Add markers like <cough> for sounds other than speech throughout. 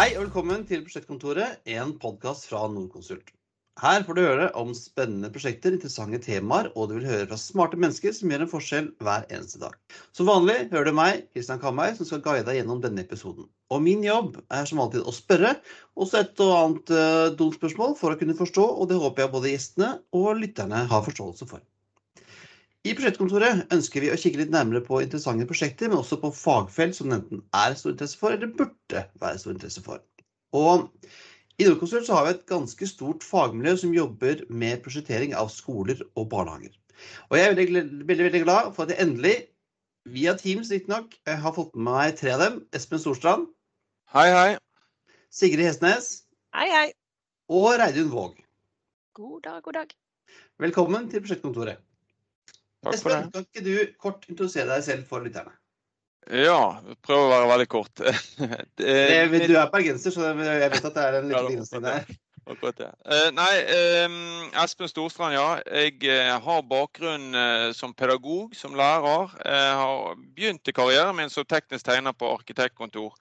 Hei og velkommen til Prosjektkontoret, en podkast fra Nordkonsult. Her får du høre om spennende prosjekter, interessante temaer, og du vil høre fra smarte mennesker som gjør en forskjell hver eneste dag. Som vanlig hører du meg, Kristian Kamei, som skal guide deg gjennom denne episoden. Og min jobb er som alltid å spørre, også et og annet uh, dumt spørsmål for å kunne forstå, og det håper jeg både gjestene og lytterne har forståelse for. I Prosjektkontoret ønsker vi å kikke litt nærmere på interessante prosjekter, men også på fagfelt som enten er stor interesse for, eller burde være stor interesse for. Og i Nordkonsult så har vi et ganske stort fagmiljø som jobber med prosjektering av skoler og barnehager. Og jeg er veldig, veldig, veldig glad for at jeg endelig, via Teams riktignok, eh, har fått med meg tre av dem. Espen Storstrand. Hei, hei. Sigrid Hestnes. Hei, hei. Og Reidun Våg. God dag, god dag. Velkommen til prosjektkontoret. Takk for Espen, det. kan ikke du kort introdusere deg selv for lytterne? Ja, prøv å være veldig kort. <laughs> Det, du er bergenser, så jeg vet at det er en liten begrensning ja, der. <laughs> Akkurat det. Eh, nei, Espen Storstrand, ja. Jeg eh, har bakgrunn eh, som pedagog, som lærer. Jeg har begynt i karrieren min som teknisk tegner på arkitektkontor.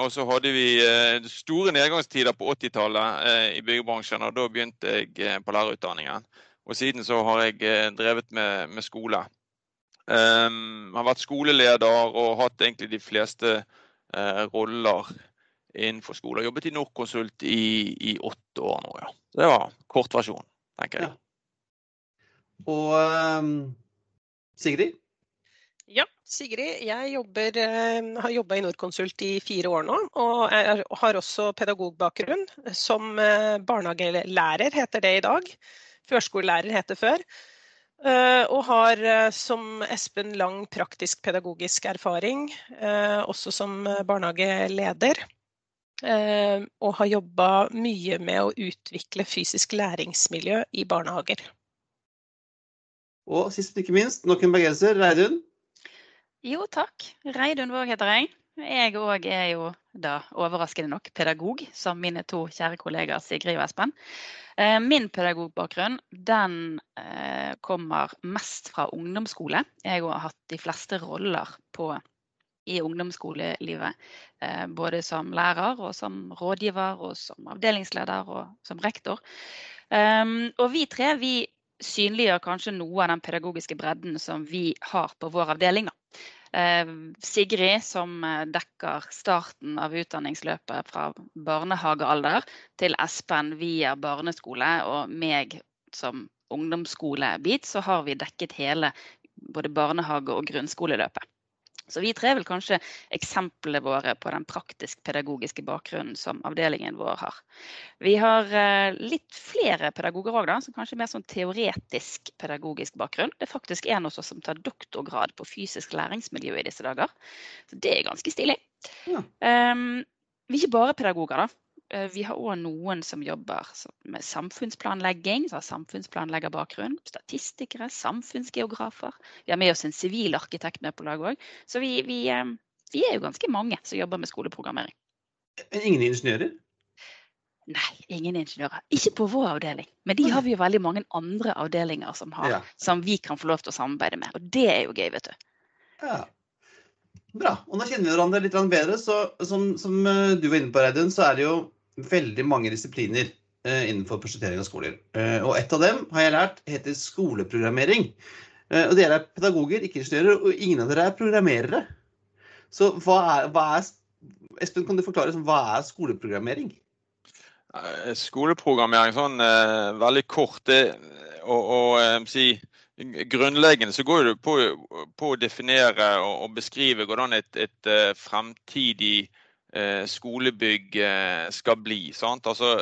Og så hadde vi store nedgangstider på 80-tallet eh, i byggebransjen, og da begynte jeg på lærerutdanningen. Og siden så har jeg eh, drevet med, med skole. Um, har vært skoleleder og hatt egentlig de fleste uh, roller innenfor skole. Jobbet i Norconsult i, i åtte år nå, ja. Så det var kortversjonen, tenker jeg. Ja. Og um, Sigrid? Ja, Sigrid. Jeg jobber, eh, har jobba i Norconsult i fire år nå. Og jeg har også pedagogbakgrunn. Som eh, barnehagelærer heter det i dag. Førskolelærer heter før. Eh, og har eh, som Espen lang praktisk pedagogisk erfaring, eh, også som eh, barnehageleder. Eh, og har jobba mye med å utvikle fysisk læringsmiljø i barnehager. Og sist, men ikke minst, nok en bergenser, Reidun. Jo, takk. Reidun Våg heter jeg. Jeg òg er jo da overraskende nok pedagog, som mine to kjære kollegaer Sigrid og Espen. Eh, Min pedagogbakgrunn den eh, kommer mest fra ungdomsskole. Jeg har hatt de fleste roller på, i ungdomsskolelivet. eh, Både som lærer og som rådgiver og som avdelingsleder og som rektor. Og vi tre vi synliggjør kanskje noe av den pedagogiske bredden som vi har på vår avdeling. Da. Eh, Sigrid som eh, dekker starten av utdanningsløpet fra barnehagealder til Espen via barneskole, og meg som ungdomsskolebit, så har vi dekket hele både barnehage- og grunnskoleløpet. Så vi tre er vel kanskje eksemplene våre på den praktisk-pedagogiske bakgrunnen som avdelingen vår har. Vi har eh, litt flere pedagoger òg, som kanskje er mer sånn teoretisk pedagogisk bakgrunn. Det er faktisk en av oss som tar doktorgrad på fysisk læringsmiljø i disse dager. Så det er ganske stilig. Ja. Um, vi er ikke bare pedagoger, da. Eh, Vi har òg noen som jobber med samfunnsplanlegging, som har samfunnsplanleggerbakgrunn. Statistikere, samfunnsgeografer. Vi har med oss en sivil arkitekt med på laget òg. Så vi, vi, eh, vi er jo ganske mange som jobber med skoleprogrammering. Men ingen ingeniører? Nei, ingen ingeniører. Ikke på vår avdeling. Men de har vi jo veldig mange andre avdelinger som har, Ja. som vi kan få lov til å samarbeide med. Og det er jo gøy, vet du. Ja. Bra. Og nå kjenner vi hverandre litt bedre. Så som, som eh, du var inne på, Reidun, så er det jo veldig mange disipliner eh, innenfor prosjektering av skoler. Eh, og et av dem har jeg lært heter skoleprogrammering. Eh, og dere er pedagoger, ikke ingeniører, og ingen av dere er programmerere. Så hva er, hva er Espen, kan du forklare hva er skoleprogrammering? Skoleprogrammering sånn veldig kort, det, og, og si Grunnleggende så går det på, på å definere og, og beskrive hvordan et, et fremtidig skolebygg eh, skal bli. Sant? Altså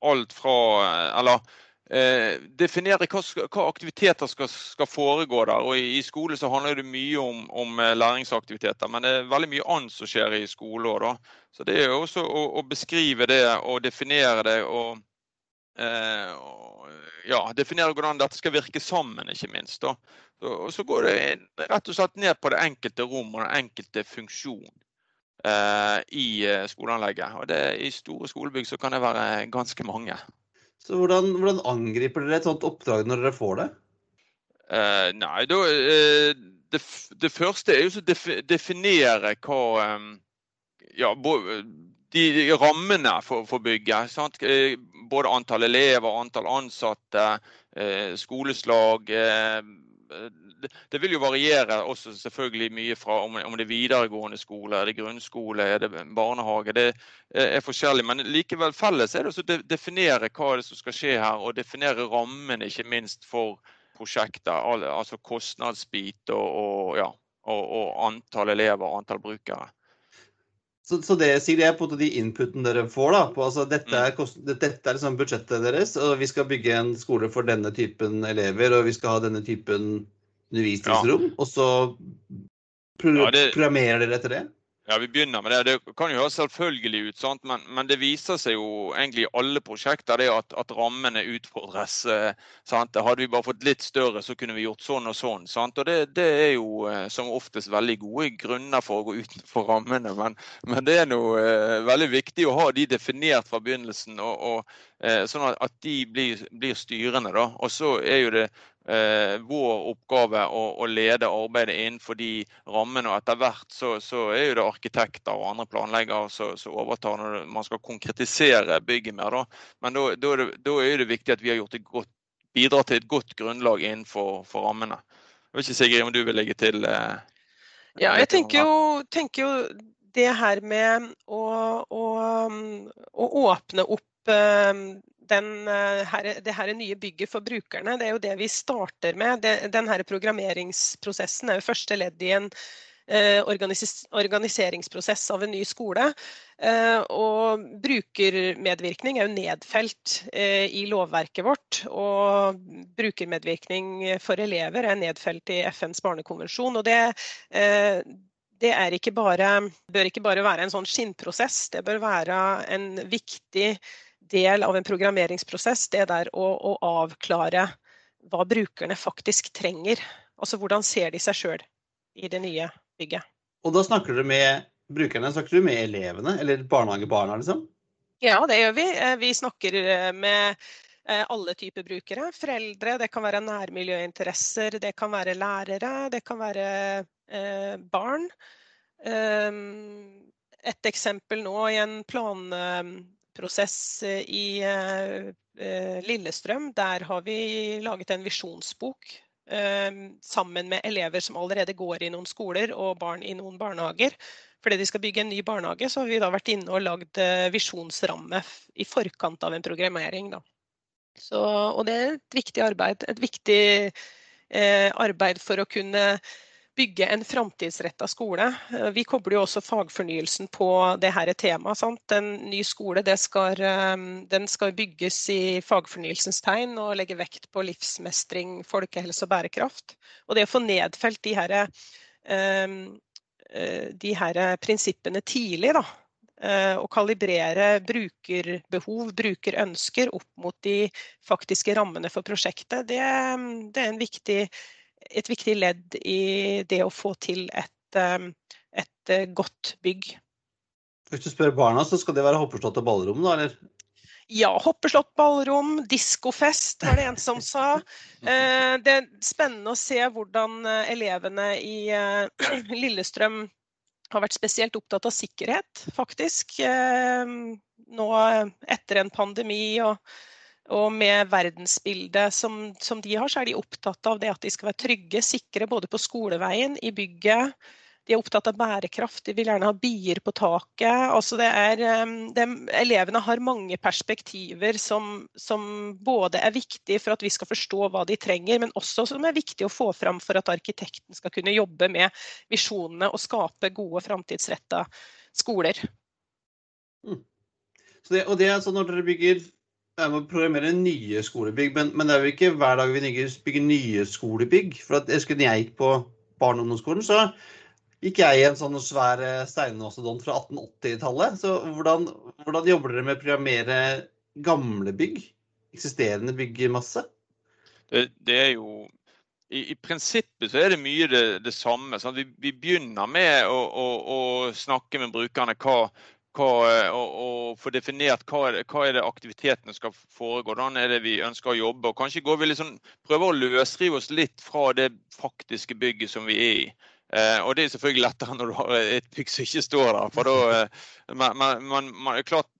alt fra eh, Eller eh, definere hva, hva aktiviteter skal, skal foregå der. Og i, i skole så handler det mye om, om eh, læringsaktiviteter, men det er veldig mye annet som skjer i skole òg. Så det er jo også å, å beskrive det og definere det og, eh, ja, definere hvordan dette skal virke sammen, ikke minst. Og så går det rett og slett ned på det enkelte rom og den enkelte funksjon eh, i eh, skoleanlegget. Og det, I store skolebygg så kan det være ganske mange. Så hvordan, hvordan angriper dere et sånt oppdrag når dere får det? Uh, nei, da uh, det, det første er jo å defi definere hva um, Ja, bo- de rammene for, for bygget. Sant? Både antall elever, antall ansatte, skoleslag det vil jo variere også selvfølgelig mye fra om, det er videregående skole, er det grunnskole, er det barnehage. Det er forskjellig. Men likevel felles er det å definere hva det som skal skje her, og definere rammen ikke minst for prosjektet. Altså kostnadsbit og, og, ja, og, og antall elever og antall brukere. Så, så, det Sigrid, er på en måte de inputen dere får. da, på, altså Dette er, mm. kost, dette er liksom budsjettet deres, og vi skal bygge en skole for denne typen elever, og vi skal ha denne typen undervisningsrom, ja. og så pro ja, det, programmerer dere etter det? Ja, vi begynner med det. Det kan jo høres selvfølgelig ut, sant? Men, men, det viser seg jo egentlig i alle prosjekter at, at rammene utfordres. Eh, sant? Hadde vi bare fått litt større, så kunne vi gjort sånn og sånn. Sant? Og det, det, er jo eh, som oftest veldig gode grunner for å gå utenfor rammene. Men, men det er noe eh, veldig viktig å ha de definert fra begynnelsen, og, og, eh, sånn at, at de blir, blir styrende. Og så er jo det vår oppgave å, å, lede arbeidet innenfor de rammene. og Etter hvert så, så er det arkitekter og andre planleggere som overtar når man skal konkretisere bygget mer. Da. Men da, da, er det, da, er det, viktig at vi har gjort et godt, bidratt til et godt grunnlag innenfor rammene. Jeg vet ikke Sigrid om du vil legge til? Eh, ja, jeg tenker jo, tenker jo, det her med å, å, å åpne opp eh, den, eh, her, det her nye bygget for brukerne, det er jo det vi starter med. Det, den her programmeringsprosessen er jo første ledd i en eh, organis organiseringsprosess av en ny skole. Eh, og brukermedvirkning er jo nedfelt i lovverket vårt. Og brukermedvirkning for elever er nedfelt i FNs barnekonvensjon. og det det ikke bare, bør ikke bare være en sånn skinnprosess, det bør være en viktig del av en programmeringsprosess, det der å, å avklare hva brukerne faktisk trenger. Altså hvordan ser de seg sjøl i det nye bygget. Og da snakker du med brukerne, snakker du med elevene eller barnehagebarna, liksom? Ja, det gjør vi. Eh, vi snakker eh, med eh, alle typer brukere. Foreldre, det kan være nærmiljøinteresser, det kan være lærere, det kan være eh, barn. Um, et eksempel nå i en plan, prosess eh, i eh, eh, Lillestrøm. Der har vi laget en visjonsbok sammen med elever som allerede går i noen skoler og barn i noen barnehager. Fordi de skal bygge en ny barnehage, så har vi da vært inne og lagd visjonsramme i forkant av en programmering. Så, og det er et viktig arbeid. Et viktig eh, arbeid for å kunne bygge en framtidsretta skole. Eh, vi kobler jo også fagfornyelsen på det her temaet. En ny skole skal, den skal, bygges i fagfornyelsens tegn og legge vekt på livsmestring, folkehelse og bærekraft. Og det å få nedfelt de her, eh, de her prinsippene tidlig, da, og kalibrere brukerbehov, brukerønsker opp mot de faktiske rammene for prosjektet, det, det er en viktig et viktig ledd i det å få til et, um, et uh, godt bygg. Hvis du spør barna, så skal det være hoppeslott og ballrom, da, eller? Ja, hoppeslott, ballrom, diskofest var det en som sa. Uh, <laughs> det er spennende å se hvordan elevene i <clears throat> Lillestrøm har vært spesielt opptatt av sikkerhet, faktisk. Nå etter en pandemi og og med verdensbildet som, som, de har, så er de opptatt av det at de skal være trygge, sikre både på skoleveien, i bygget. De er opptatt av bærekraft, de vil gjerne ha bier på taket. Altså det er, de, elevene har mange perspektiver som, som, både er viktige for at vi skal forstå hva de trenger, men også som er viktig å få fram for at arkitekten skal kunne jobbe med visjonene og skape gode, framtidsretta skoler. Mm. Det, og det er sånn når dere bygger jeg må programmere nye skolebygg, men, men, det er jo ikke hver dag vi bygger nye skolebygg. For at jeg husker da jeg gikk på barne- og ungdomsskolen, så gikk jeg i en sånn svær eh, steinmastodont fra 1880-tallet. Så hvordan, hvordan, jobber dere med å programmere gamle bygg? Eksisterende byggmasse? Det, det er jo i, i, prinsippet så er det mye det, det samme. Vi, vi, begynner med å, å, å, snakke med brukerne hva, hva, eh, og, og få definert hva hva er det aktivitetene skal foregå. Hvordan er det vi ønsker å jobbe. og Kanskje går vi liksom, prøver å løsrive oss litt fra det faktiske bygget som vi er i. Eh, og det er selvfølgelig lettere når du har et bygg som ikke står der. for da, eh, man, man, man, klart,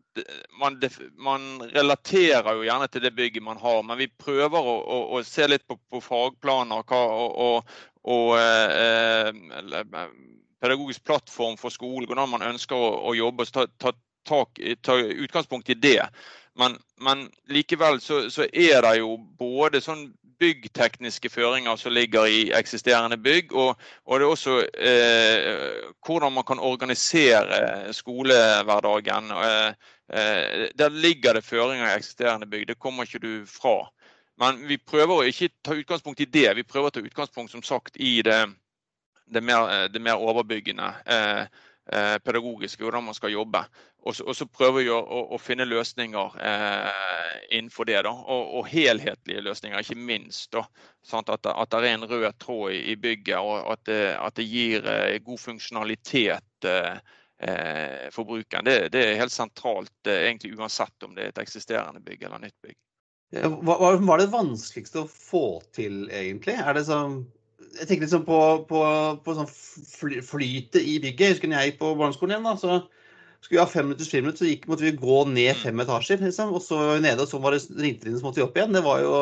man, man, relaterer jo gjerne til det bygget man har, men vi prøver å, å, å se litt på, på fagplaner hva, og, og, og eh, pedagogisk plattform for skolen, hvordan man ønsker å, å jobbe. så ta, ta, tak, ta utgangspunkt i det. Men, men likevel så, så, er det jo både sånn byggtekniske føringer som ligger i eksisterende bygg, og, og det er også eh, hvordan man kan organisere skolehverdagen. Eh, eh, der ligger det føringer i eksisterende bygg, det kommer ikke du fra. Men vi prøver å ikke ta utgangspunkt i det, vi prøver å ta utgangspunkt som sagt i det, det, mer, det mer, overbyggende. Eh, Eh, pedagogiske, hvordan man skal jobbe. Og så, prøver vi å, å, å finne løsninger eh, innenfor det. Da. Og, og, helhetlige løsninger, ikke minst. Da, at, at, det er en rød tråd i, i bygget, og at det, at det gir eh, god funksjonalitet eh, eh for brukeren. Det, det, er helt sentralt, eh, egentlig uansett om det er et eksisterende bygg eller nytt bygg. Hva var det vanskeligste å få til, egentlig? Er det sånn jeg tenker liksom på, på, på sånn flytet i bygget. Jeg husker når jeg gikk på barneskolen igjen, da, så skulle vi ha fem minutters friminutt, så gikk, måtte vi gå ned mm. fem etasjer. Liksom, og så nede, og så var det ringte inn, så måtte vi opp igjen. Det var jo,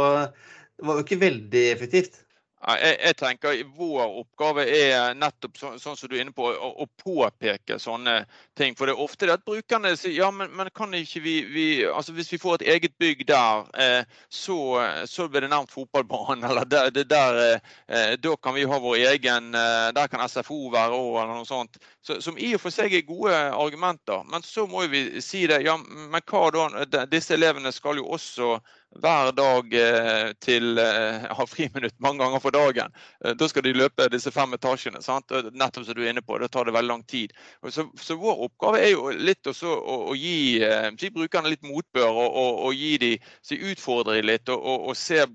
det var jo ikke veldig effektivt. Jeg, jeg, tenker Vår oppgave er nettopp så, sånn som du er inne på, å, å, påpeke sånne ting. For det er ofte det at brukerne sier ja, men, men kan ikke vi, vi, altså Hvis vi får et eget bygg der, eh, så, så blir det nærmt fotballbanen. <laughs> Eller der, det der, eh, da kan vi ha vår egen eh, Der kan SFO være òg, eller noe sånt. Så, som i og for seg er gode argumenter. Men så må vi si det. Ja, men hva da? Disse elevene skal jo også hver dag eh, til eh, ha friminutt mange ganger for dagen. Eh, da skal de løpe disse fem etasjene. Sant? Nettopp som du er inne på, da tar det veldig lang tid. Så, så vår oppgave er jo litt også å, å gi si, brukerne litt motbør og, og, og gi de, si, utfordre dem litt og, og, se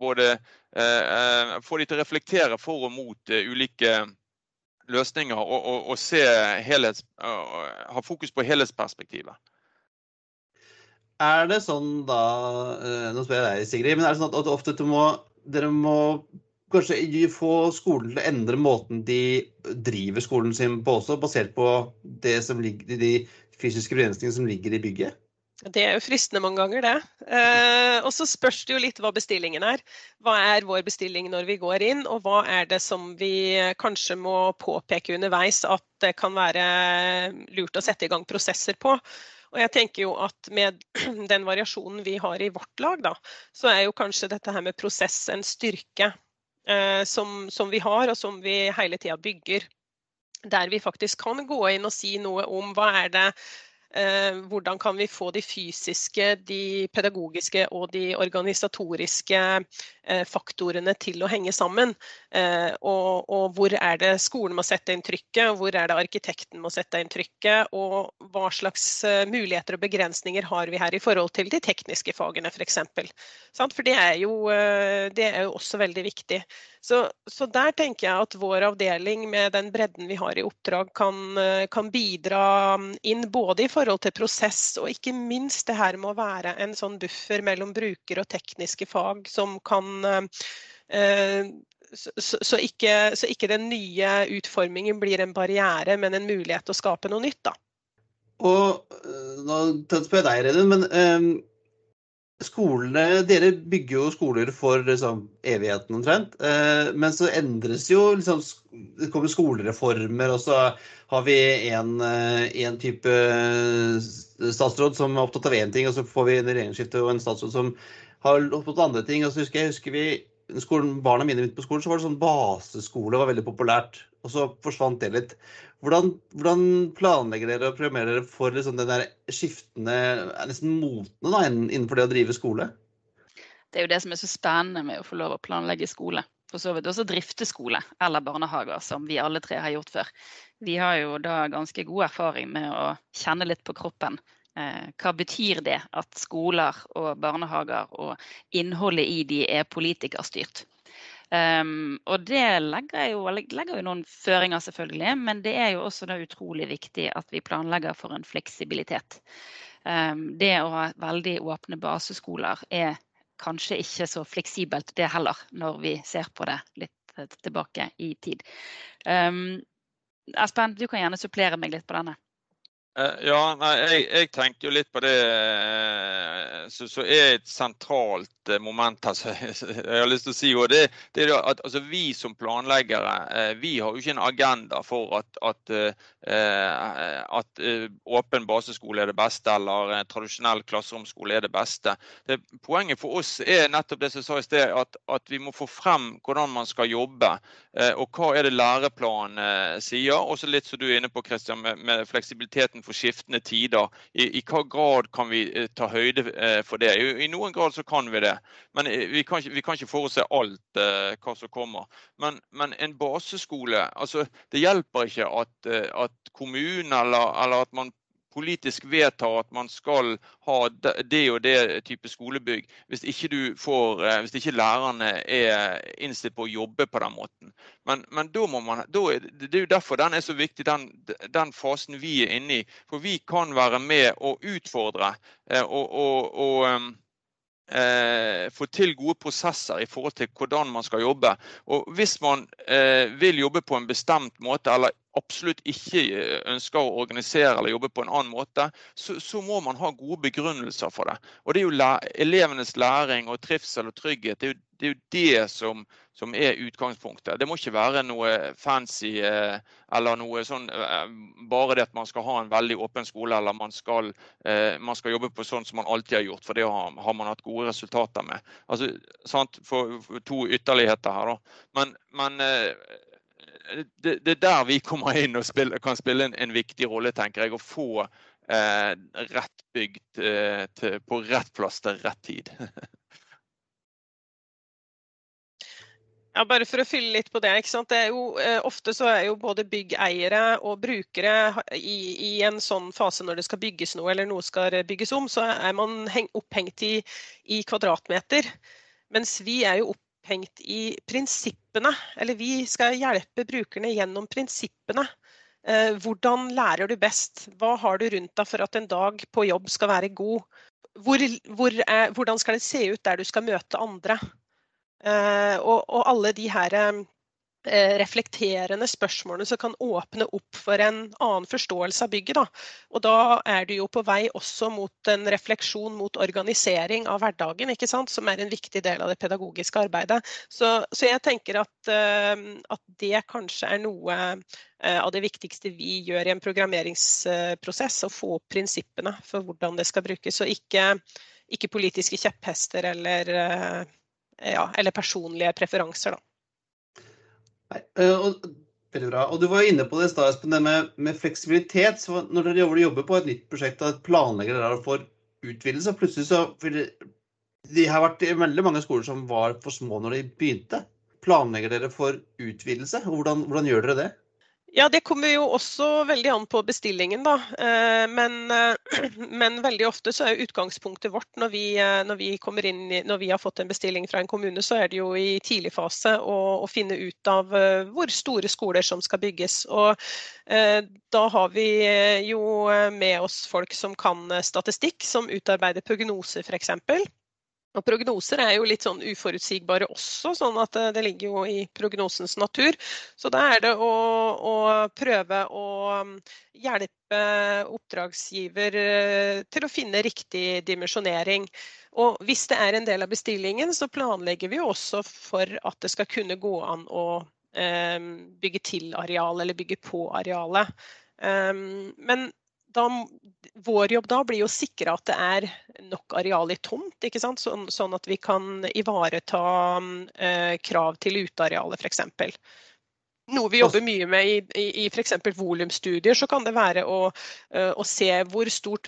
både eh, Få de til å reflektere for og mot ulike løsninger og, se helhets, ha fokus på helhetsperspektivet. Er det sånn da eh, Nå spør jeg deg, Sigrid. Men er det sånn at ofte må, dere må kanskje få skolen til å endre måten de driver skolen sin på også, basert på ligger, de fysiske begrensningene som ligger i bygget? Det er jo fristende mange ganger, det. Eh, og så spørs det jo litt hva bestillingen er. Hva er vår bestilling når vi går inn, og hva er det som vi kanskje må påpeke underveis at det kan være lurt å sette i gang prosesser på. Og jeg tenker jo at med <clears throat> den variasjonen vi har i vårt lag, da, så er jo kanskje dette her med prosess en styrke eh, som, som, vi har, og som vi hele tida bygger. Der vi faktisk kan gå inn og si noe om hva er det hvordan kan vi få de fysiske, de pedagogiske og de organisatoriske eh, faktorene til å henge sammen? Eh, og, og, hvor er det skolen må sette inn trykket, hvor er det arkitekten må sette inn trykket? Og hva slags muligheter og begrensninger har vi her i forhold til de tekniske fagene f.eks. For, for det er, jo, det er jo også veldig viktig. Så, så, der tenker jeg at vår avdeling med den bredden vi har i oppdrag, kan, eh, kan, bidra inn både i forhold til prosess og ikke minst det her med å være en sånn buffer mellom bruker og tekniske fag som kan eh, så, så, ikke, så, ikke, den nye utformingen blir en barriere, men en mulighet til å skape noe nytt. da. Og eh, Nå spør jeg deg, Redun, men um skolene Dere bygger jo skoler for liksom, evigheten omtrent. Eh, men så endres jo liksom, Det kommer skolereformer, og så har vi en, eh, type eh, statsråd som er opptatt av én ting, og så får vi en regjeringsskifte og en statsråd som har opptatt av andre ting. og så husker jeg, husker vi skolen, Barna mine begynte på skolen, så var det sånn baseskole var veldig populært. Og så forsvant det litt. Hvordan, hvordan planlegger dere og programmerer dere for liksom den der skiftende, nesten motene da, innenfor det å drive skole? Det er jo det som er så spennende med å få lov å planlegge skole. For så vidt også drifte skole eller barnehager, som vi alle tre har gjort før. Vi har jo da ganske god erfaring med å kjenne litt på kroppen. Eh, hva betyr det at skoler og barnehager og innholdet i de er politikerstyrt? Um, og det legger jo, legger jo, noen føringer, selvfølgelig, men det er jo også utrolig viktig at vi planlegger for en fleksibilitet. Um, det å ha veldig åpne baseskoler er kanskje ikke så fleksibelt det heller, når vi ser på det litt tilbake i tid. Um, Espen, du kan gjerne supplere meg litt på denne. Eh, ja, nei, jeg, jeg, tenkte jo litt på det eh, som er et sentralt eh, moment her. <laughs> jeg har lyst til å si, og det, det er at altså, Vi som planleggere vi har jo ikke en agenda for at, at, at åpen baseskole er det beste, eller tradisjonell klasseromsskole er det beste. Det, poenget for oss er nettopp det som jeg sa i sted, at, at, vi må få frem hvordan man skal jobbe. Og hva er det læreplanen sier. Også litt som du er inne på, Christian, med, med fleksibiliteten for skiftende tider. I, i hva grad kan vi eh, ta høyde eh, for det? I, I, noen grad så kan vi det, men eh, vi kan, vi kan ikke forutse alt uh, hva som kommer. Men, men, en baseskole altså Det hjelper ikke at, at kommunen eller, eller at man politisk vedta at man skal ha det og det type skolebygg, hvis ikke, får, eh, hvis ikke lærerne er innstilt på å jobbe på den måten. Men, men da må man, da er, det er jo derfor den er så viktig, den, den, fasen vi er inne i. For vi kan være med og utfordre eh, og, og, og eh, få til gode prosesser i forhold til hvordan man skal jobbe. Og Hvis man eh, vil jobbe på en bestemt måte, eller absolutt ikke eh, ønsker å organisere eller jobbe på en annen måte, så, så må man ha gode begrunnelser for det. Og Det er jo læ elevenes læring og trivsel og trygghet det er jo det, er jo det som, som, er utgangspunktet. Det må ikke være noe fancy eh, eller noe sånn eh, bare det at man skal ha en veldig åpen skole eller man skal, eh, man skal jobbe på sånn som man alltid har gjort, for det har, har man hatt gode resultater med. Altså, sant, for, for To ytterligheter her, da. Men, men eh, det, det, er der vi kommer inn og spiller, kan spille en, en, viktig rolle, tenker jeg. Å få eh, rett bygd eh, til, på rett plass til rett tid. <laughs> Ja, bare for å fylle litt på det. ikke sant? det jo, eh, ofte så er jo både byggeiere og brukere i, i, en sånn fase når det skal bygges noe eller noe skal bygges om, så er man heng, opphengt i, i, kvadratmeter. Mens vi er jo opp, opphengt i prinsippene. Eller vi skal hjelpe brukerne gjennom prinsippene. Eh, hvordan lærer du best? Hva har du rundt deg for at en dag på jobb skal være god? Hvor, hvor er, hvordan skal det se ut der du skal møte andre? Eh, og, og alle de her eh, Eh, reflekterende spørsmålene som kan åpne opp for en annen forståelse av bygget. Da. Og da er du jo på vei også mot en refleksjon mot organisering av hverdagen, ikke sant? som er en viktig del av det pedagogiske arbeidet. Så, så jeg tenker at, uh, at, det kanskje er noe uh, av det viktigste vi gjør i en programmeringsprosess, å få opp prinsippene for hvordan det skal brukes, og ikke, ikke politiske kjepphester eller, ja, eller personlige preferanser. Da. Nei, eh, og, veldig bra. Og du var inne på det i stad, det med, med, fleksibilitet. så Når dere jobber på et nytt prosjekt og planlegger dere for utvidelse, plutselig så det har vært veldig mange skoler som var for små når de begynte. Planlegger dere for utvidelse, hvordan, hvordan gjør dere det? Ja, Det kommer jo også veldig an på bestillingen. da. Eh, men, eh, <clears throat> men veldig ofte så er utgangspunktet vårt når vi, eh, når vi, kommer inn, når vi har fått en bestilling fra en kommune, så er det jo i tidlig fase å, å finne ut av hvor store skoler som skal bygges. Og da har vi jo med oss folk som kan statistikk, som utarbeider prognoser f.eks. Og Prognoser er jo litt sånn uforutsigbare også, sånn at det ligger jo i prognosens natur. Så da er det å, å prøve å um, hjelpe oppdragsgiver eh, til å finne riktig dimensjonering. Og hvis det er en del av bestillingen, så planlegger vi jo også for at det skal kunne gå an å um, bygge til areal eller bygge på arealet. Men da, vår jobb da blir å sikre at det er nok areal i tomt? Sånn, sånn at vi kan ivareta eh, krav til utearealet f.eks. Noe vi jobber mye med i, i, i f.eks. volumstudier, så kan det være å, uh, å se hvor, stort,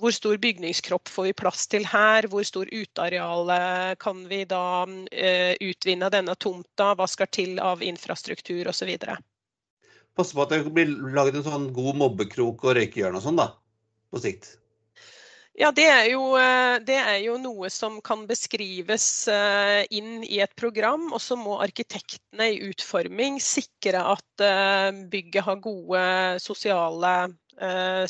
hvor stor bygningskropp får vi plass til her, hvor stor uteareal kan vi da uh, utvinne denne tomta, hva skal til av infrastruktur osv passe på at det blir laget en sånn god mobbekrok og røykehjørne og sånn, da, på sikt? Ja, det er, jo, eh, det er, jo, noe som kan beskrives eh, inn i et program. Og så må arkitektene i utforming sikre at eh, bygget har gode sosiale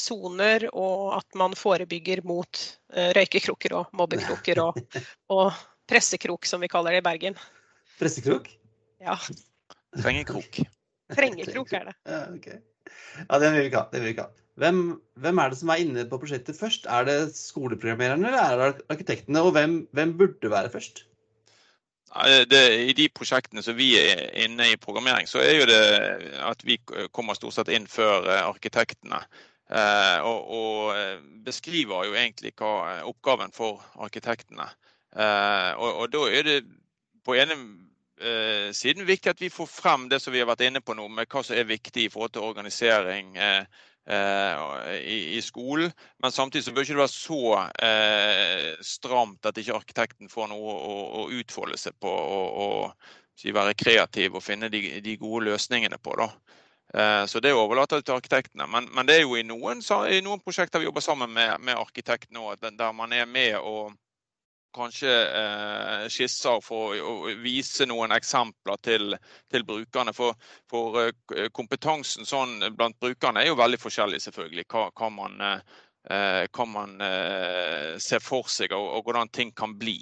soner, og at man forebygger mot røykekroker og mobbekroker og, <laughs> og pressekrok, som vi kaller det i Bergen. Pressekrok? Ja. Trengekrok. Trengekrok er det. Ja, okay. Ja, den vil vi ikke ha. Den vil vi ikke ha. Hvem, hvem er det som er inne på prosjektet først? Er det skoleprogrammererne eller er det arkitektene? Og hvem, hvem burde være først? Det, I de prosjektene som vi er inne i programmering, så er jo det at vi kommer stort sett inn før eh, arkitektene. Eh, og, og, beskriver jo egentlig hva oppgaven for arkitektene. Eh, og, og, da er det på ene eh, siden viktig at vi får frem det som vi har vært inne på nå, med hva som er viktig i forhold til organisering. Eh, i, i, skolen. Men samtidig så bør ikke det være så eh, stramt at ikke arkitekten får noe å, å utfolde seg på og, og være kreativ og finne de, de gode løsningene på. Eh, så det overlater jeg til arkitektene. Men, men, det er jo i noen, i noen prosjekter vi jobber sammen med, med arkitekt nå, der man er med og kanskje eh, skisser for å vise noen eksempler til, til brukerne. For, for eh, kompetansen sånn blant brukerne er jo veldig forskjellig, selvfølgelig. Hva, hva man, eh, hva man eh, ser for seg, og, og, hvordan ting kan bli.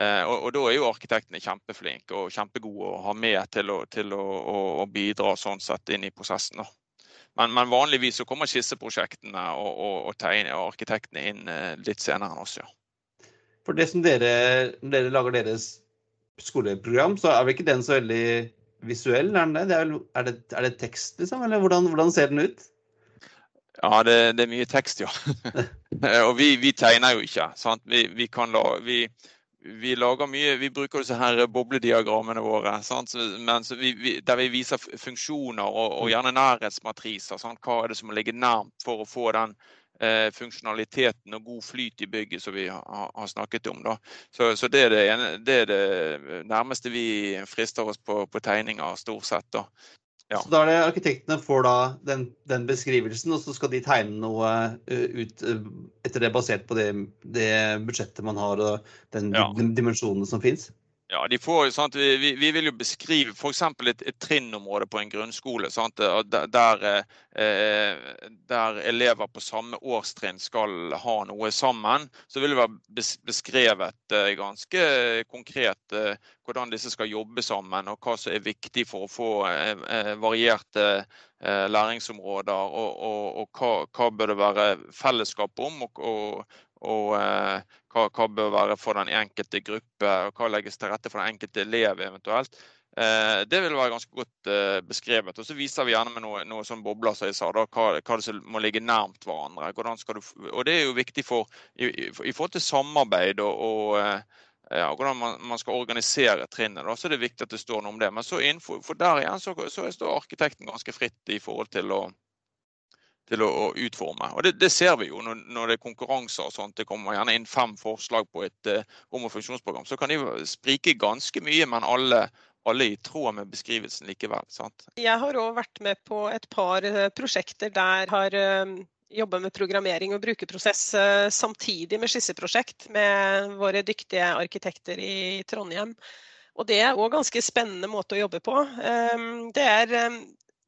Eh, og, og, Da er jo arkitektene kjempeflinke og kjempegode å ha med til å, til å, å bidra sånn sett inn i prosessen. Men, men, vanligvis så kommer skisseprosjektene og, og, og, og arkitektene inn eh, litt senere enn oss. ja. For det som dere, når dere lager deres skoleprogram, så er vel ikke den så veldig visuell? Er, det? Det er, vel, er, det, er, det, tekst, liksom? Eller hvordan, hvordan ser den ut? Ja, det, det er mye tekst, ja. <laughs> og vi, vi, tegner jo ikke. Sant? Vi, vi, kan la, vi, vi lager mye, vi bruker disse her boblediagrammene våre der vi viser funksjoner og, og gjerne nærhetsmatriser. Sant? Hva er det som må ligge nærmt for å få den funksjonaliteten og god flyt i bygget som vi har, har snakket om. Så, så det, er det, ene, det, er det, nærmeste vi frister oss på, på tegninger, stort sett. da. Ja. Så da er det arkitektene får da den, den, beskrivelsen, og så skal de tegne noe uh, ut uh, etter det basert på det, det, budsjettet man har og den ja. dimensjonene som fins? Ja, får, sant, vi, vi, vil jo beskrive f.eks. Et, et trinnområde på en grunnskole sant, der, eh, der, elever på samme årstrinn skal ha noe sammen. Så vil det være beskrevet eh, ganske konkret eh, hvordan disse skal jobbe sammen, og hva som er viktig for å få varierte læringsområder, og, og, og hva, hva, bør det være fellesskap om, og, og, eh, hva, hva, bør være for den enkelte gruppe, og hva legges til rette for den enkelte elev eventuelt. Eh, det vil være ganske godt eh, beskrevet. Og så viser vi gjerne med noen noe sånn bobler som jeg sa, da, hva, hva, som må ligge nærmt hverandre. Du, og det er jo viktig for, i, i, i forhold til samarbeid og, og ja, hvordan man, man, skal organisere trinnet. Da, så det viktig at det står noe om det. Men så innenfor, for der igjen så, så står arkitekten ganske fritt i forhold til å til å, å utforme. Og det, det, ser vi jo når, når, det er konkurranser og sånt. Det kommer gjerne inn fem forslag på et uh, rom- og funksjonsprogram. Så kan de sprike ganske mye, men alle, alle i tråd med beskrivelsen likevel. Sant? Jeg har òg vært med på et par uh, prosjekter der har uh, jobba med programmering og brukerprosess samtidig med skisseprosjekt med våre dyktige arkitekter i Trondheim. Og det er òg ganske spennende måte å jobbe på. Det er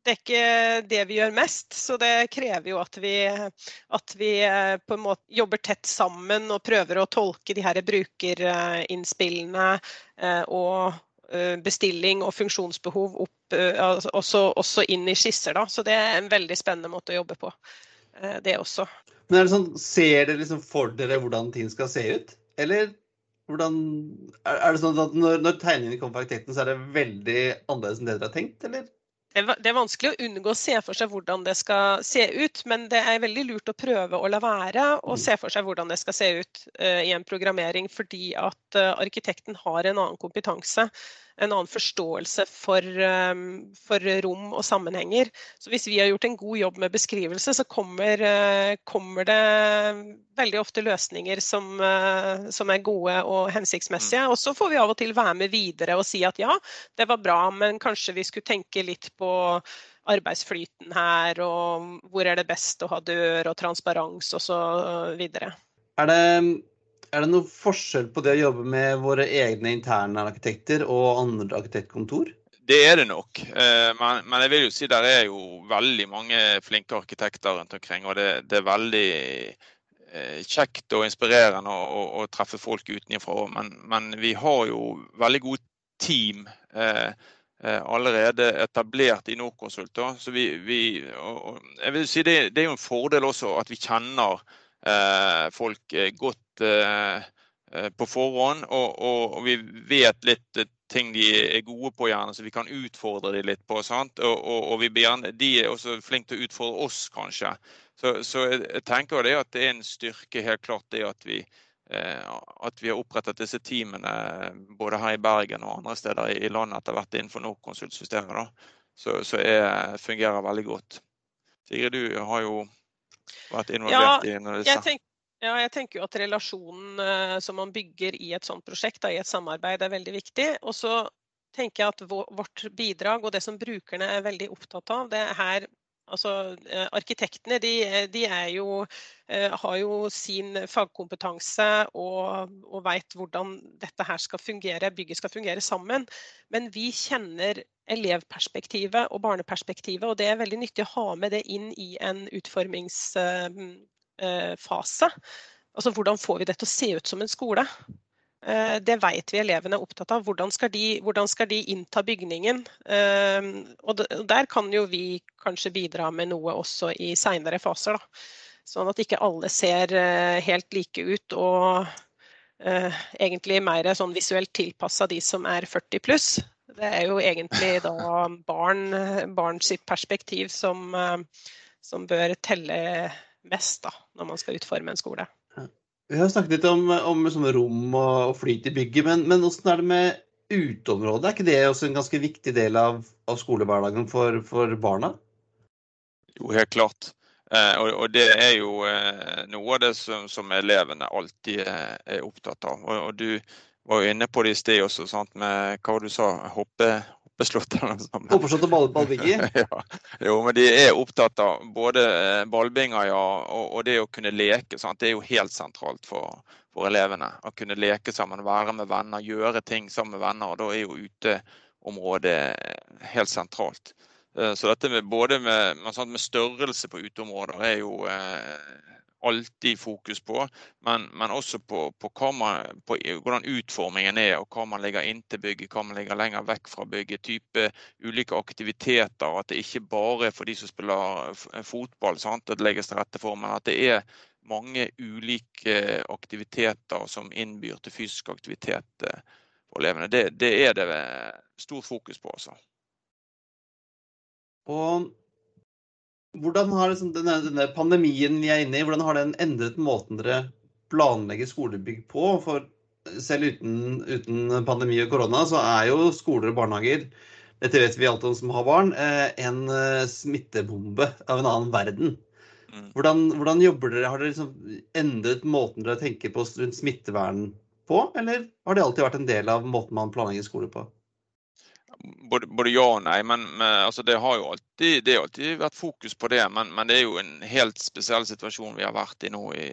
det er ikke det vi gjør mest, så det krever jo at vi, at vi eh, på en måte jobber tett sammen og prøver å tolke de her brukerinnspillene eh, og eh, bestilling og funksjonsbehov opp, altså også, også, inn i skisser. Da. Så det er en veldig spennende måte å jobbe på, det også. Men det sånn, Ser dere liksom for dere hvordan ting skal se ut? Eller hvordan, er det sånn at når, når tegningene kommer fra arkitekten, så er det veldig annerledes enn det dere har tenkt, eller? Det er vanskelig å unngå å se for seg hvordan det skal se ut, men det er veldig lurt å prøve å la være å se for seg hvordan det skal se ut uh, i en programmering, fordi at uh, arkitekten har en annen kompetanse en annen forståelse for, um, for, rom og sammenhenger. Så hvis vi har gjort en god jobb med beskrivelse, så kommer, uh, kommer det veldig ofte løsninger som, uh, som, er gode og hensiktsmessige. Og så får vi av og til være med videre og si at ja, det var bra, men kanskje vi skulle tenke litt på arbeidsflyten her, og hvor er det best å ha dør og transparens osv. Er det er det noe forskjell på det å jobbe med våre egne interne arkitekter og andre arkitektkontor? Det er det nok. Eh, men, men, jeg vil jo si der er jo veldig mange flinke arkitekter rundt omkring. Og det, det er veldig eh, kjekt og inspirerende å, å, å treffe folk utenfra. Men, men, vi har jo veldig gode team. Eh, allerede etablert i Norconsult. Så vi, vi, og jeg vil si det, det, er jo en fordel også at vi kjenner eh, folk godt eh, på forhånd. Og, og, og, vi vet litt ting de er gode på, gjerne, så vi kan utfordre dem litt på. sant? Og, og vi, de er også flinke til å utfordre oss, kanskje. Så, så jeg tenker det at det er en styrke, helt klart, det at vi Eh, at vi har opprettet disse teamene både her i Bergen og andre steder i landet etter hvert innenfor Norconsult-systemet. Så, så er, fungerer veldig godt. Sigrid, du har jo vært involvert ja, i disse. Jeg tenker, ja, jeg tenker jo at relasjonen uh, som man bygger i et sånt prosjekt, da, i et samarbeid, er veldig viktig. Og så tenker jeg at vårt bidrag og det som brukerne er veldig opptatt av, det er her Altså, eh, arkitektene de, de jo, eh, har jo sin fagkompetanse og, og veit hvordan dette her skal fungere, bygget skal fungere sammen. Men vi kjenner elevperspektivet og barneperspektivet, og det er veldig nyttig å ha med det inn i en utformingsfase. Eh, altså hvordan får vi det til å se ut som en skole? Eh, det vet vi elevene er opptatt av. Hvordan skal de, hvordan skal de innta bygningen? Eh, og der kan jo vi kanskje bidra med noe også i seinere faser. Da. Sånn at ikke alle ser eh, helt like ut og egentlig mer sånn visuelt tilpassa de som er 40 pluss. Det er jo egentlig da <laughs> barn, barn sitt perspektiv som, som bør telle mest da, når man skal utforme en skole. Vi har snakket litt om, om rom og, og, flyt i bygget, men, men hvordan er det med uteområdet? Er ikke det også en ganske viktig del av, av skolehverdagen for, for, barna? Jo, helt klart. Eh, og, og, det er jo eh, noe av det som, som elevene alltid er, er opptatt av. Og, og, du var jo inne på det i sted også, sant? med hva du sa, hoppe, eller noe sånt. Hoppeslott og ball, ballbinger? <laughs> ja. Jo, men de er opptatt av både eh, ballbinger ja, og, og, det å kunne leke. Sant? Det er jo helt sentralt for, for, elevene. Å kunne leke sammen, være med venner, gjøre ting sammen med venner. og Da er jo uteområdet helt sentralt. Eh, så dette med både med, med, størrelse på uteområder er jo eh, alltid fokus på, men, men også på, på, man, på, hvordan utformingen er, og hva man legger inntil bygget, hva man legger lenger vekk fra bygget. Type ulike aktiviteter. At det ikke bare er for de som spiller fotball sant, at det legges til rette for, men at det er mange ulike aktiviteter som innbyr til fysisk aktivitet eh, for elevene. Det, det er det stort fokus på. altså. Og hvordan har liksom denne, denne, pandemien vi er inne i, hvordan har den endret måten dere planlegger skolebygg på? For selv uten, uten pandemi og korona, så er jo skoler og barnehager dette vet vi alt om som har barn, eh, en eh, smittebombe av en annen verden. Mm. Hvordan, hvordan jobber dere? Har dere liksom endret måten dere tenker på rundt smittevern på, eller har det alltid vært en del av måten man planlegger skole på? Både, både, ja og nei. men, men altså, det har jo alltid, det har alltid vært fokus på det. Men, men, det er jo en helt spesiell situasjon vi har vært i nå i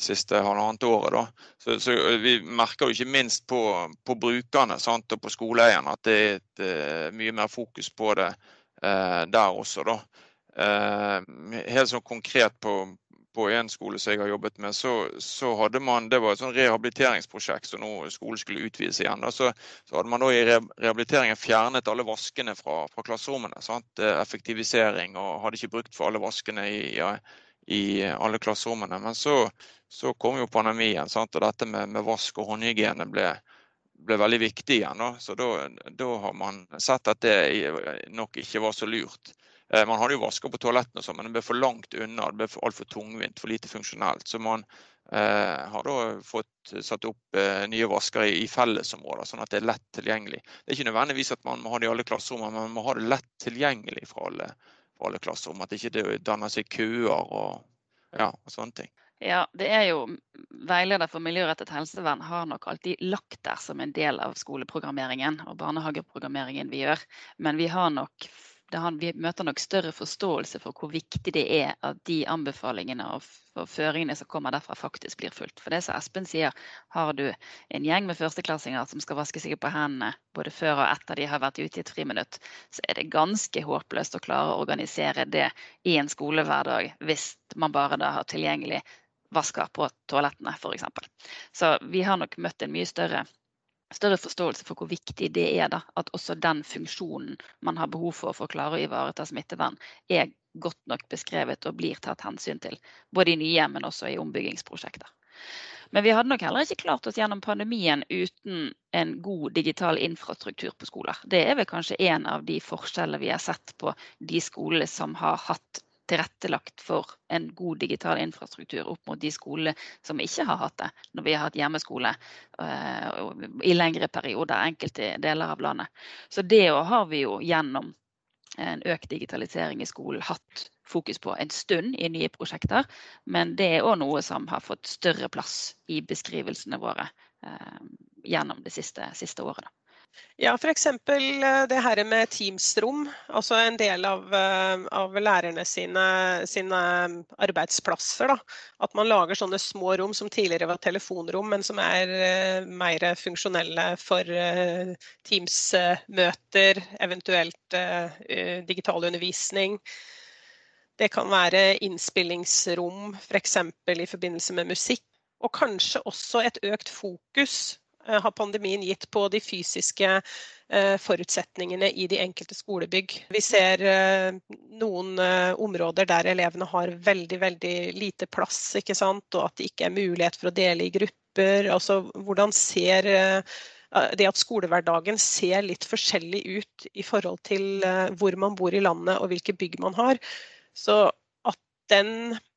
siste halvannet året. Da. Så, så, Vi merker jo ikke minst på, på brukerne sant, og på skoleeierne at det er et, uh, mye mer fokus på det uh, der også. Da. Uh, helt sånn konkret på, på en skole som jeg har jobbet med, så, så hadde man Det var et sånn rehabiliteringsprosjekt, så nå skolen skulle utvides igjen. Så, så, hadde man da i rehabiliteringen fjernet alle vaskene fra, fra klasserommene. Sant? Effektivisering, og hadde ikke brukt for alle vaskene i, i alle klasserommene. Men så, så, kom jo pandemien, sant? og dette med, med vask og håndhygiene ble, ble veldig viktig igjen. Da. Så da, da, har man sett at det nok ikke var så lurt. Eh, man hadde jo vasker på toalettene, sånn, men det ble for langt unna. Det ble altfor tungvint, for lite funksjonelt. Så man eh, har da fått satt opp eh, nye vasker i, i, fellesområder, sånn at det er lett tilgjengelig. Det er ikke nødvendigvis at man må ha det i alle klasserommene, men man må ha det lett tilgjengelig for alle, for alle klasserom. At det ikke danner seg køer og, ja, og sånne ting. Ja, det er jo Veileder for miljørettet helsevern har nok alltid lagt der som en del av skoleprogrammeringen og barnehageprogrammeringen vi gjør. Men vi har nok han, vi møter nok større forståelse for hvor viktig det er at de anbefalingene og, føringene som kommer derfra, faktisk blir fulgt. For det som Espen sier, har du en gjeng med førsteklassinger som skal vaske seg på hendene både før og etter de har vært ute i et friminutt, så er det ganske håpløst å klare å organisere det i en skolehverdag hvis man bare da har tilgjengelig vasker på toalettene, f.eks. Så vi har nok møtt en mye større større forståelse for hvor viktig det er da, at også den funksjonen man har behov for for å klare å ivareta smittevern, er godt nok beskrevet og blir tatt hensyn til. Både i nye, men også i ombyggingsprosjekter. Men vi hadde nok heller ikke klart oss gjennom pandemien uten en god digital infrastruktur på skoler. Det er vel kanskje en av de forskjellene vi har sett på de skolene som har hatt tilrettelagt for en god digital infrastruktur opp mot de skolene som ikke har hatt det, når vi har hatt hjemmeskole uh, i lengre perioder, enkelte deler av landet. Så det har vi jo gjennom en økt digitalisering i skolen hatt fokus på en stund i nye prosjekter. Men det er òg noe som har fått større plass i beskrivelsene våre uh, gjennom det siste, siste året. Ja, f.eks. Eh, det her med Teams-rom. Altså en del av, eh, av lærerne sine, sine, arbeidsplasser. Da. At man lager sånne små rom som tidligere var telefonrom, men som er uh, mer funksjonelle for uh, Teams-møter, eventuelt uh, digital undervisning. Det kan være innspillingsrom, f.eks. For i forbindelse med musikk. Og kanskje også et økt fokus Eh, har pandemien gitt på de fysiske eh, forutsetningene i de enkelte skolebygg. Vi ser eh, noen områder der elevene har veldig veldig lite plass, ikke sant? og at det ikke er mulighet for å dele i grupper. Altså, hvordan ser det at skolehverdagen ser litt forskjellig ut i forhold til hvor man bor i landet og hvilke bygg man har. Så at den Eh,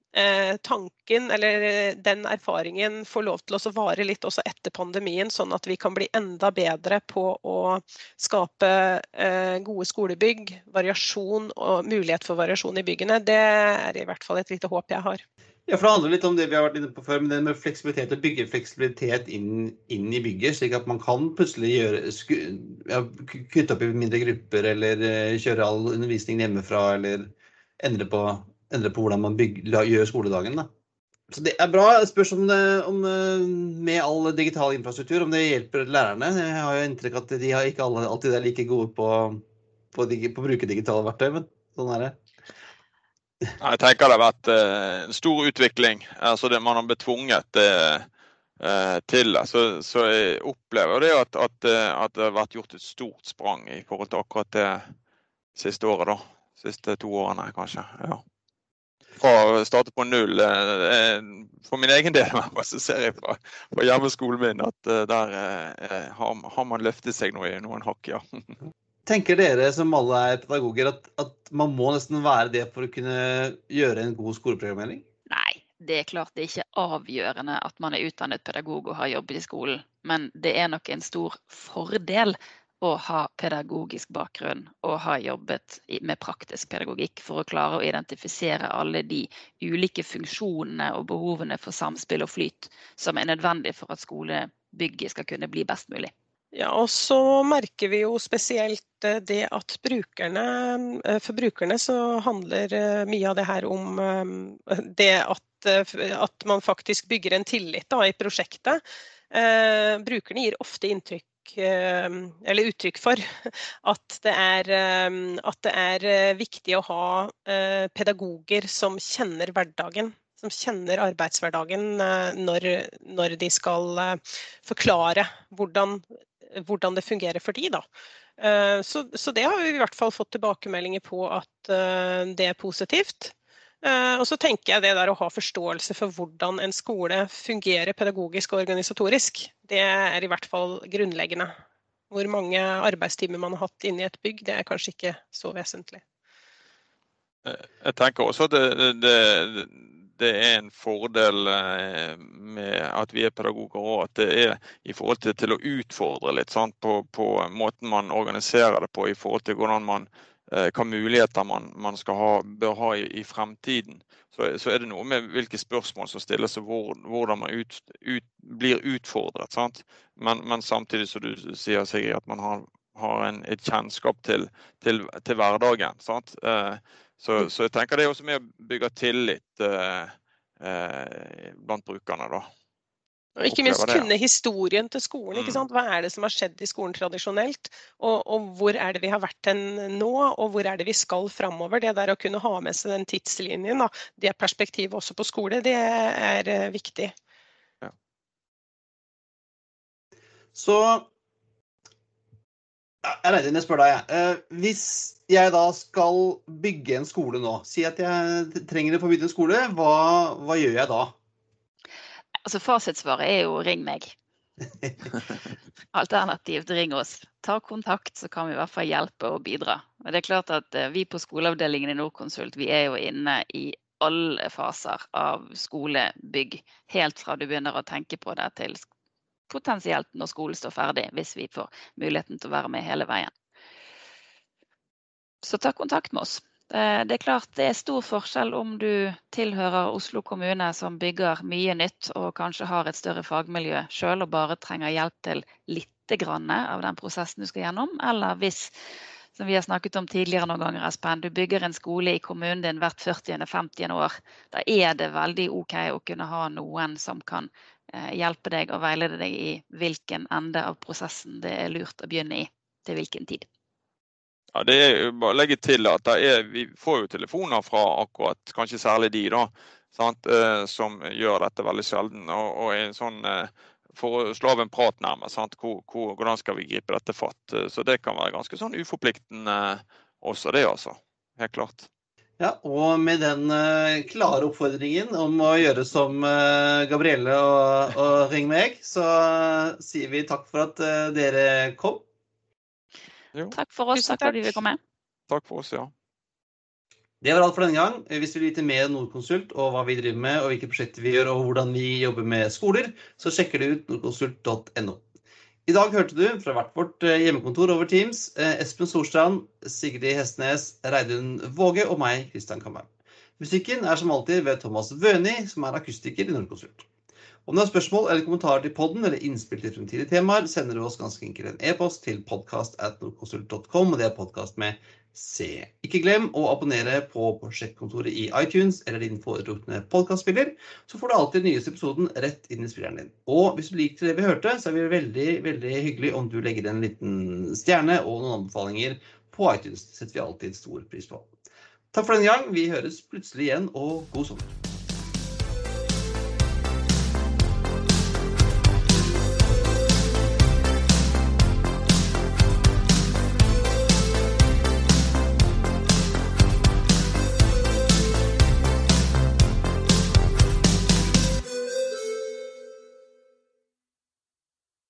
tanken eller eh, den erfaringen får lov til å vare litt også etter pandemien, sånn at vi kan bli enda bedre på å skape eh, gode skolebygg, variasjon og mulighet for variasjon i byggene. Det er i hvert fall et lite håp jeg har. Ja, for Det handler litt om det vi har vært inne på før, men det med fleksibilitet, og bygge fleksibilitet inn, inn, i bygget, slik at man kan plutselig gjøre, sku, ja, kutte opp i mindre grupper eller kjøre all undervisningen hjemmefra eller endre på endre på hvordan man bygger, gjør skoledagen. Da. Så det er bra. Jeg spørs om, det, om eh, med all digital infrastruktur, om det hjelper lærerne. Jeg har jo inntrykk av at de har ikke alle alltid er like gode på, på, på å bruke digitale verktøy, men sånn er det. Jeg tenker det har vært uh, en stor utvikling. altså det Man har blitt tvunget uh, til det. Så, så, jeg opplever det at, at, at, det har vært gjort et stort sprang i forhold til akkurat det siste året. da. Siste to årene, kanskje. ja fra å starte på null. Eh, eh, for min egen del <laughs> så ser jeg fra, fra hjemmeskolen min at eh, der har, har man løftet seg noe i noen hakk, ja. <laughs> Tenker dere som alle er pedagoger at, at, man må nesten være det for å kunne gjøre en god skoleprogrammering? Nei, det er klart det er ikke avgjørende at man er utdannet pedagog og har jobb i skolen. Men det er nok en stor fordel å ha pedagogisk bakgrunn og ha jobbet med praktisk pedagogikk for å klare å identifisere alle de ulike funksjonene og behovene for samspill og flyt som er nødvendig for at skolebygget skal kunne bli best mulig. Ja, og så merker vi jo spesielt eh, det at brukerne eh, For brukerne så handler eh, mye av det her om det at, at man faktisk bygger en tillit da, i prosjektet. Brukerne gir ofte inntrykk eller uttrykk for <laughs> at det, er, eh, at det er eh, viktig å ha pedagoger som kjenner hverdagen. Som kjenner arbeidshverdagen når, når de skal forklare hvordan, hvordan, det fungerer for de. Da. Så, så, det har vi i hvert fall fått tilbakemeldinger på at det er positivt. Eh, og så tenker jeg det der å ha forståelse for hvordan en skole fungerer pedagogisk og organisatorisk, det er i hvert fall grunnleggende. Hvor mange arbeidstimer man har hatt inne i et bygg, det er kanskje ikke så vesentlig. Eh, jeg tenker også at det, det, det er en fordel eh, med at vi er pedagoger òg. At det er i forhold til, til å utfordre litt sant, på, på, måten man organiserer det på, i forhold til hvordan man hva muligheter man, man ha, bør ha i, i fremtiden. Så, så, er det noe med hvilke spørsmål som stilles og hvor, hvordan man ut, ut, blir utfordret. Men, men, samtidig som du sier Sigrid, at man har, har en, et kjennskap til, til, til hverdagen. Eh, så, mm. så, jeg tenker det er også med å bygge tillit eh, eh, blant brukerne. da. Og ikke minst kunne historien til skolen. ikke mm. sant? Hva er det som har skjedd i skolen tradisjonelt? Og, og, hvor er det vi har vært hen nå, og hvor er det vi skal framover? Det der å kunne ha med seg den tidslinjen, da, det perspektivet også på skole, det er uh, viktig. Ja. Så Reidun, jeg spør deg. Eh, hvis jeg da skal bygge en skole nå, si at jeg trenger å få bygd en skole, hva, hva gjør jeg da? Altså Fasitsvaret er jo ring meg. <laughs> Alternativt ring oss. Ta kontakt, så kan vi i hvert fall hjelpe og bidra. Men det er klart at eh, Vi på skoleavdelingen i Norconsult vi er jo inne i alle faser av skolebygg. Helt fra du begynner å tenke på det til potensielt når skolen står ferdig, hvis vi får muligheten til å være med hele veien. Så ta kontakt med oss. Det er klart det er stor forskjell om du tilhører Oslo kommune som bygger mye nytt og kanskje har et større fagmiljø sjøl og bare trenger hjelp til litt av den prosessen du skal gjennom, eller hvis som vi har snakket om tidligere noen ganger, Espen, du bygger en skole i kommunen din hvert 40.-50. år. Da er det veldig OK å kunne ha noen som kan Eh, hjelpe deg og veilede deg i hvilken ende av prosessen det er lurt å begynne i, til hvilken tid. Ja, det er bare å legge til at er, Vi får jo telefoner fra akkurat, kanskje særlig de, da, sant, eh, som gjør dette veldig sjelden. Og, og en sånn, eh, For å slå av en prat nærmest, hvor, hvor, hvordan skal vi gripe dette fatt. Så det kan være ganske sånn uforpliktende også, det altså. Helt klart. Ja, og med den klare oppfordringen om å gjøre som Gabrielle og, og Ring meg, så sier vi takk for at dere kom. Jo. Takk for oss. Takk for at vi vil komme. Takk for oss, ja. Det var alt for denne gang. Hvis du vil vite mer om Nordkonsult og hva vi driver med, og hvilke prosjekter vi gjør og hvordan vi jobber med skoler, så sjekker du ut nordkonsult.no. I dag hørte du fra hvert vårt eh, hjemmekontor over Teams eh, Espen Storstrand, Sigrid Hestnes, Reidun Våge og meg, Kristian Kamberg. Musikken er som alltid ved Thomas Wøni, som er akustiker i Nordkonsult. Om du har spørsmål eller kommentarer til podden eller innspill til fremtidige temaer, sender du oss ganske enkelt en e-post til podcast.nordkonsult.com, og det er podkast med C. Ikke glem å abonnere på Prosjektkontoret i iTunes eller din foretrukne podkastspiller, så får du alltid den nyeste episoden rett inn i spilleren din. Og hvis du liker det vi hørte, så er det veldig veldig hyggelig om du legger en liten stjerne og noen anbefalinger på iTunes. Det setter vi alltid stor pris på. Takk for denne gang. Vi høres plutselig igjen, og god sommer.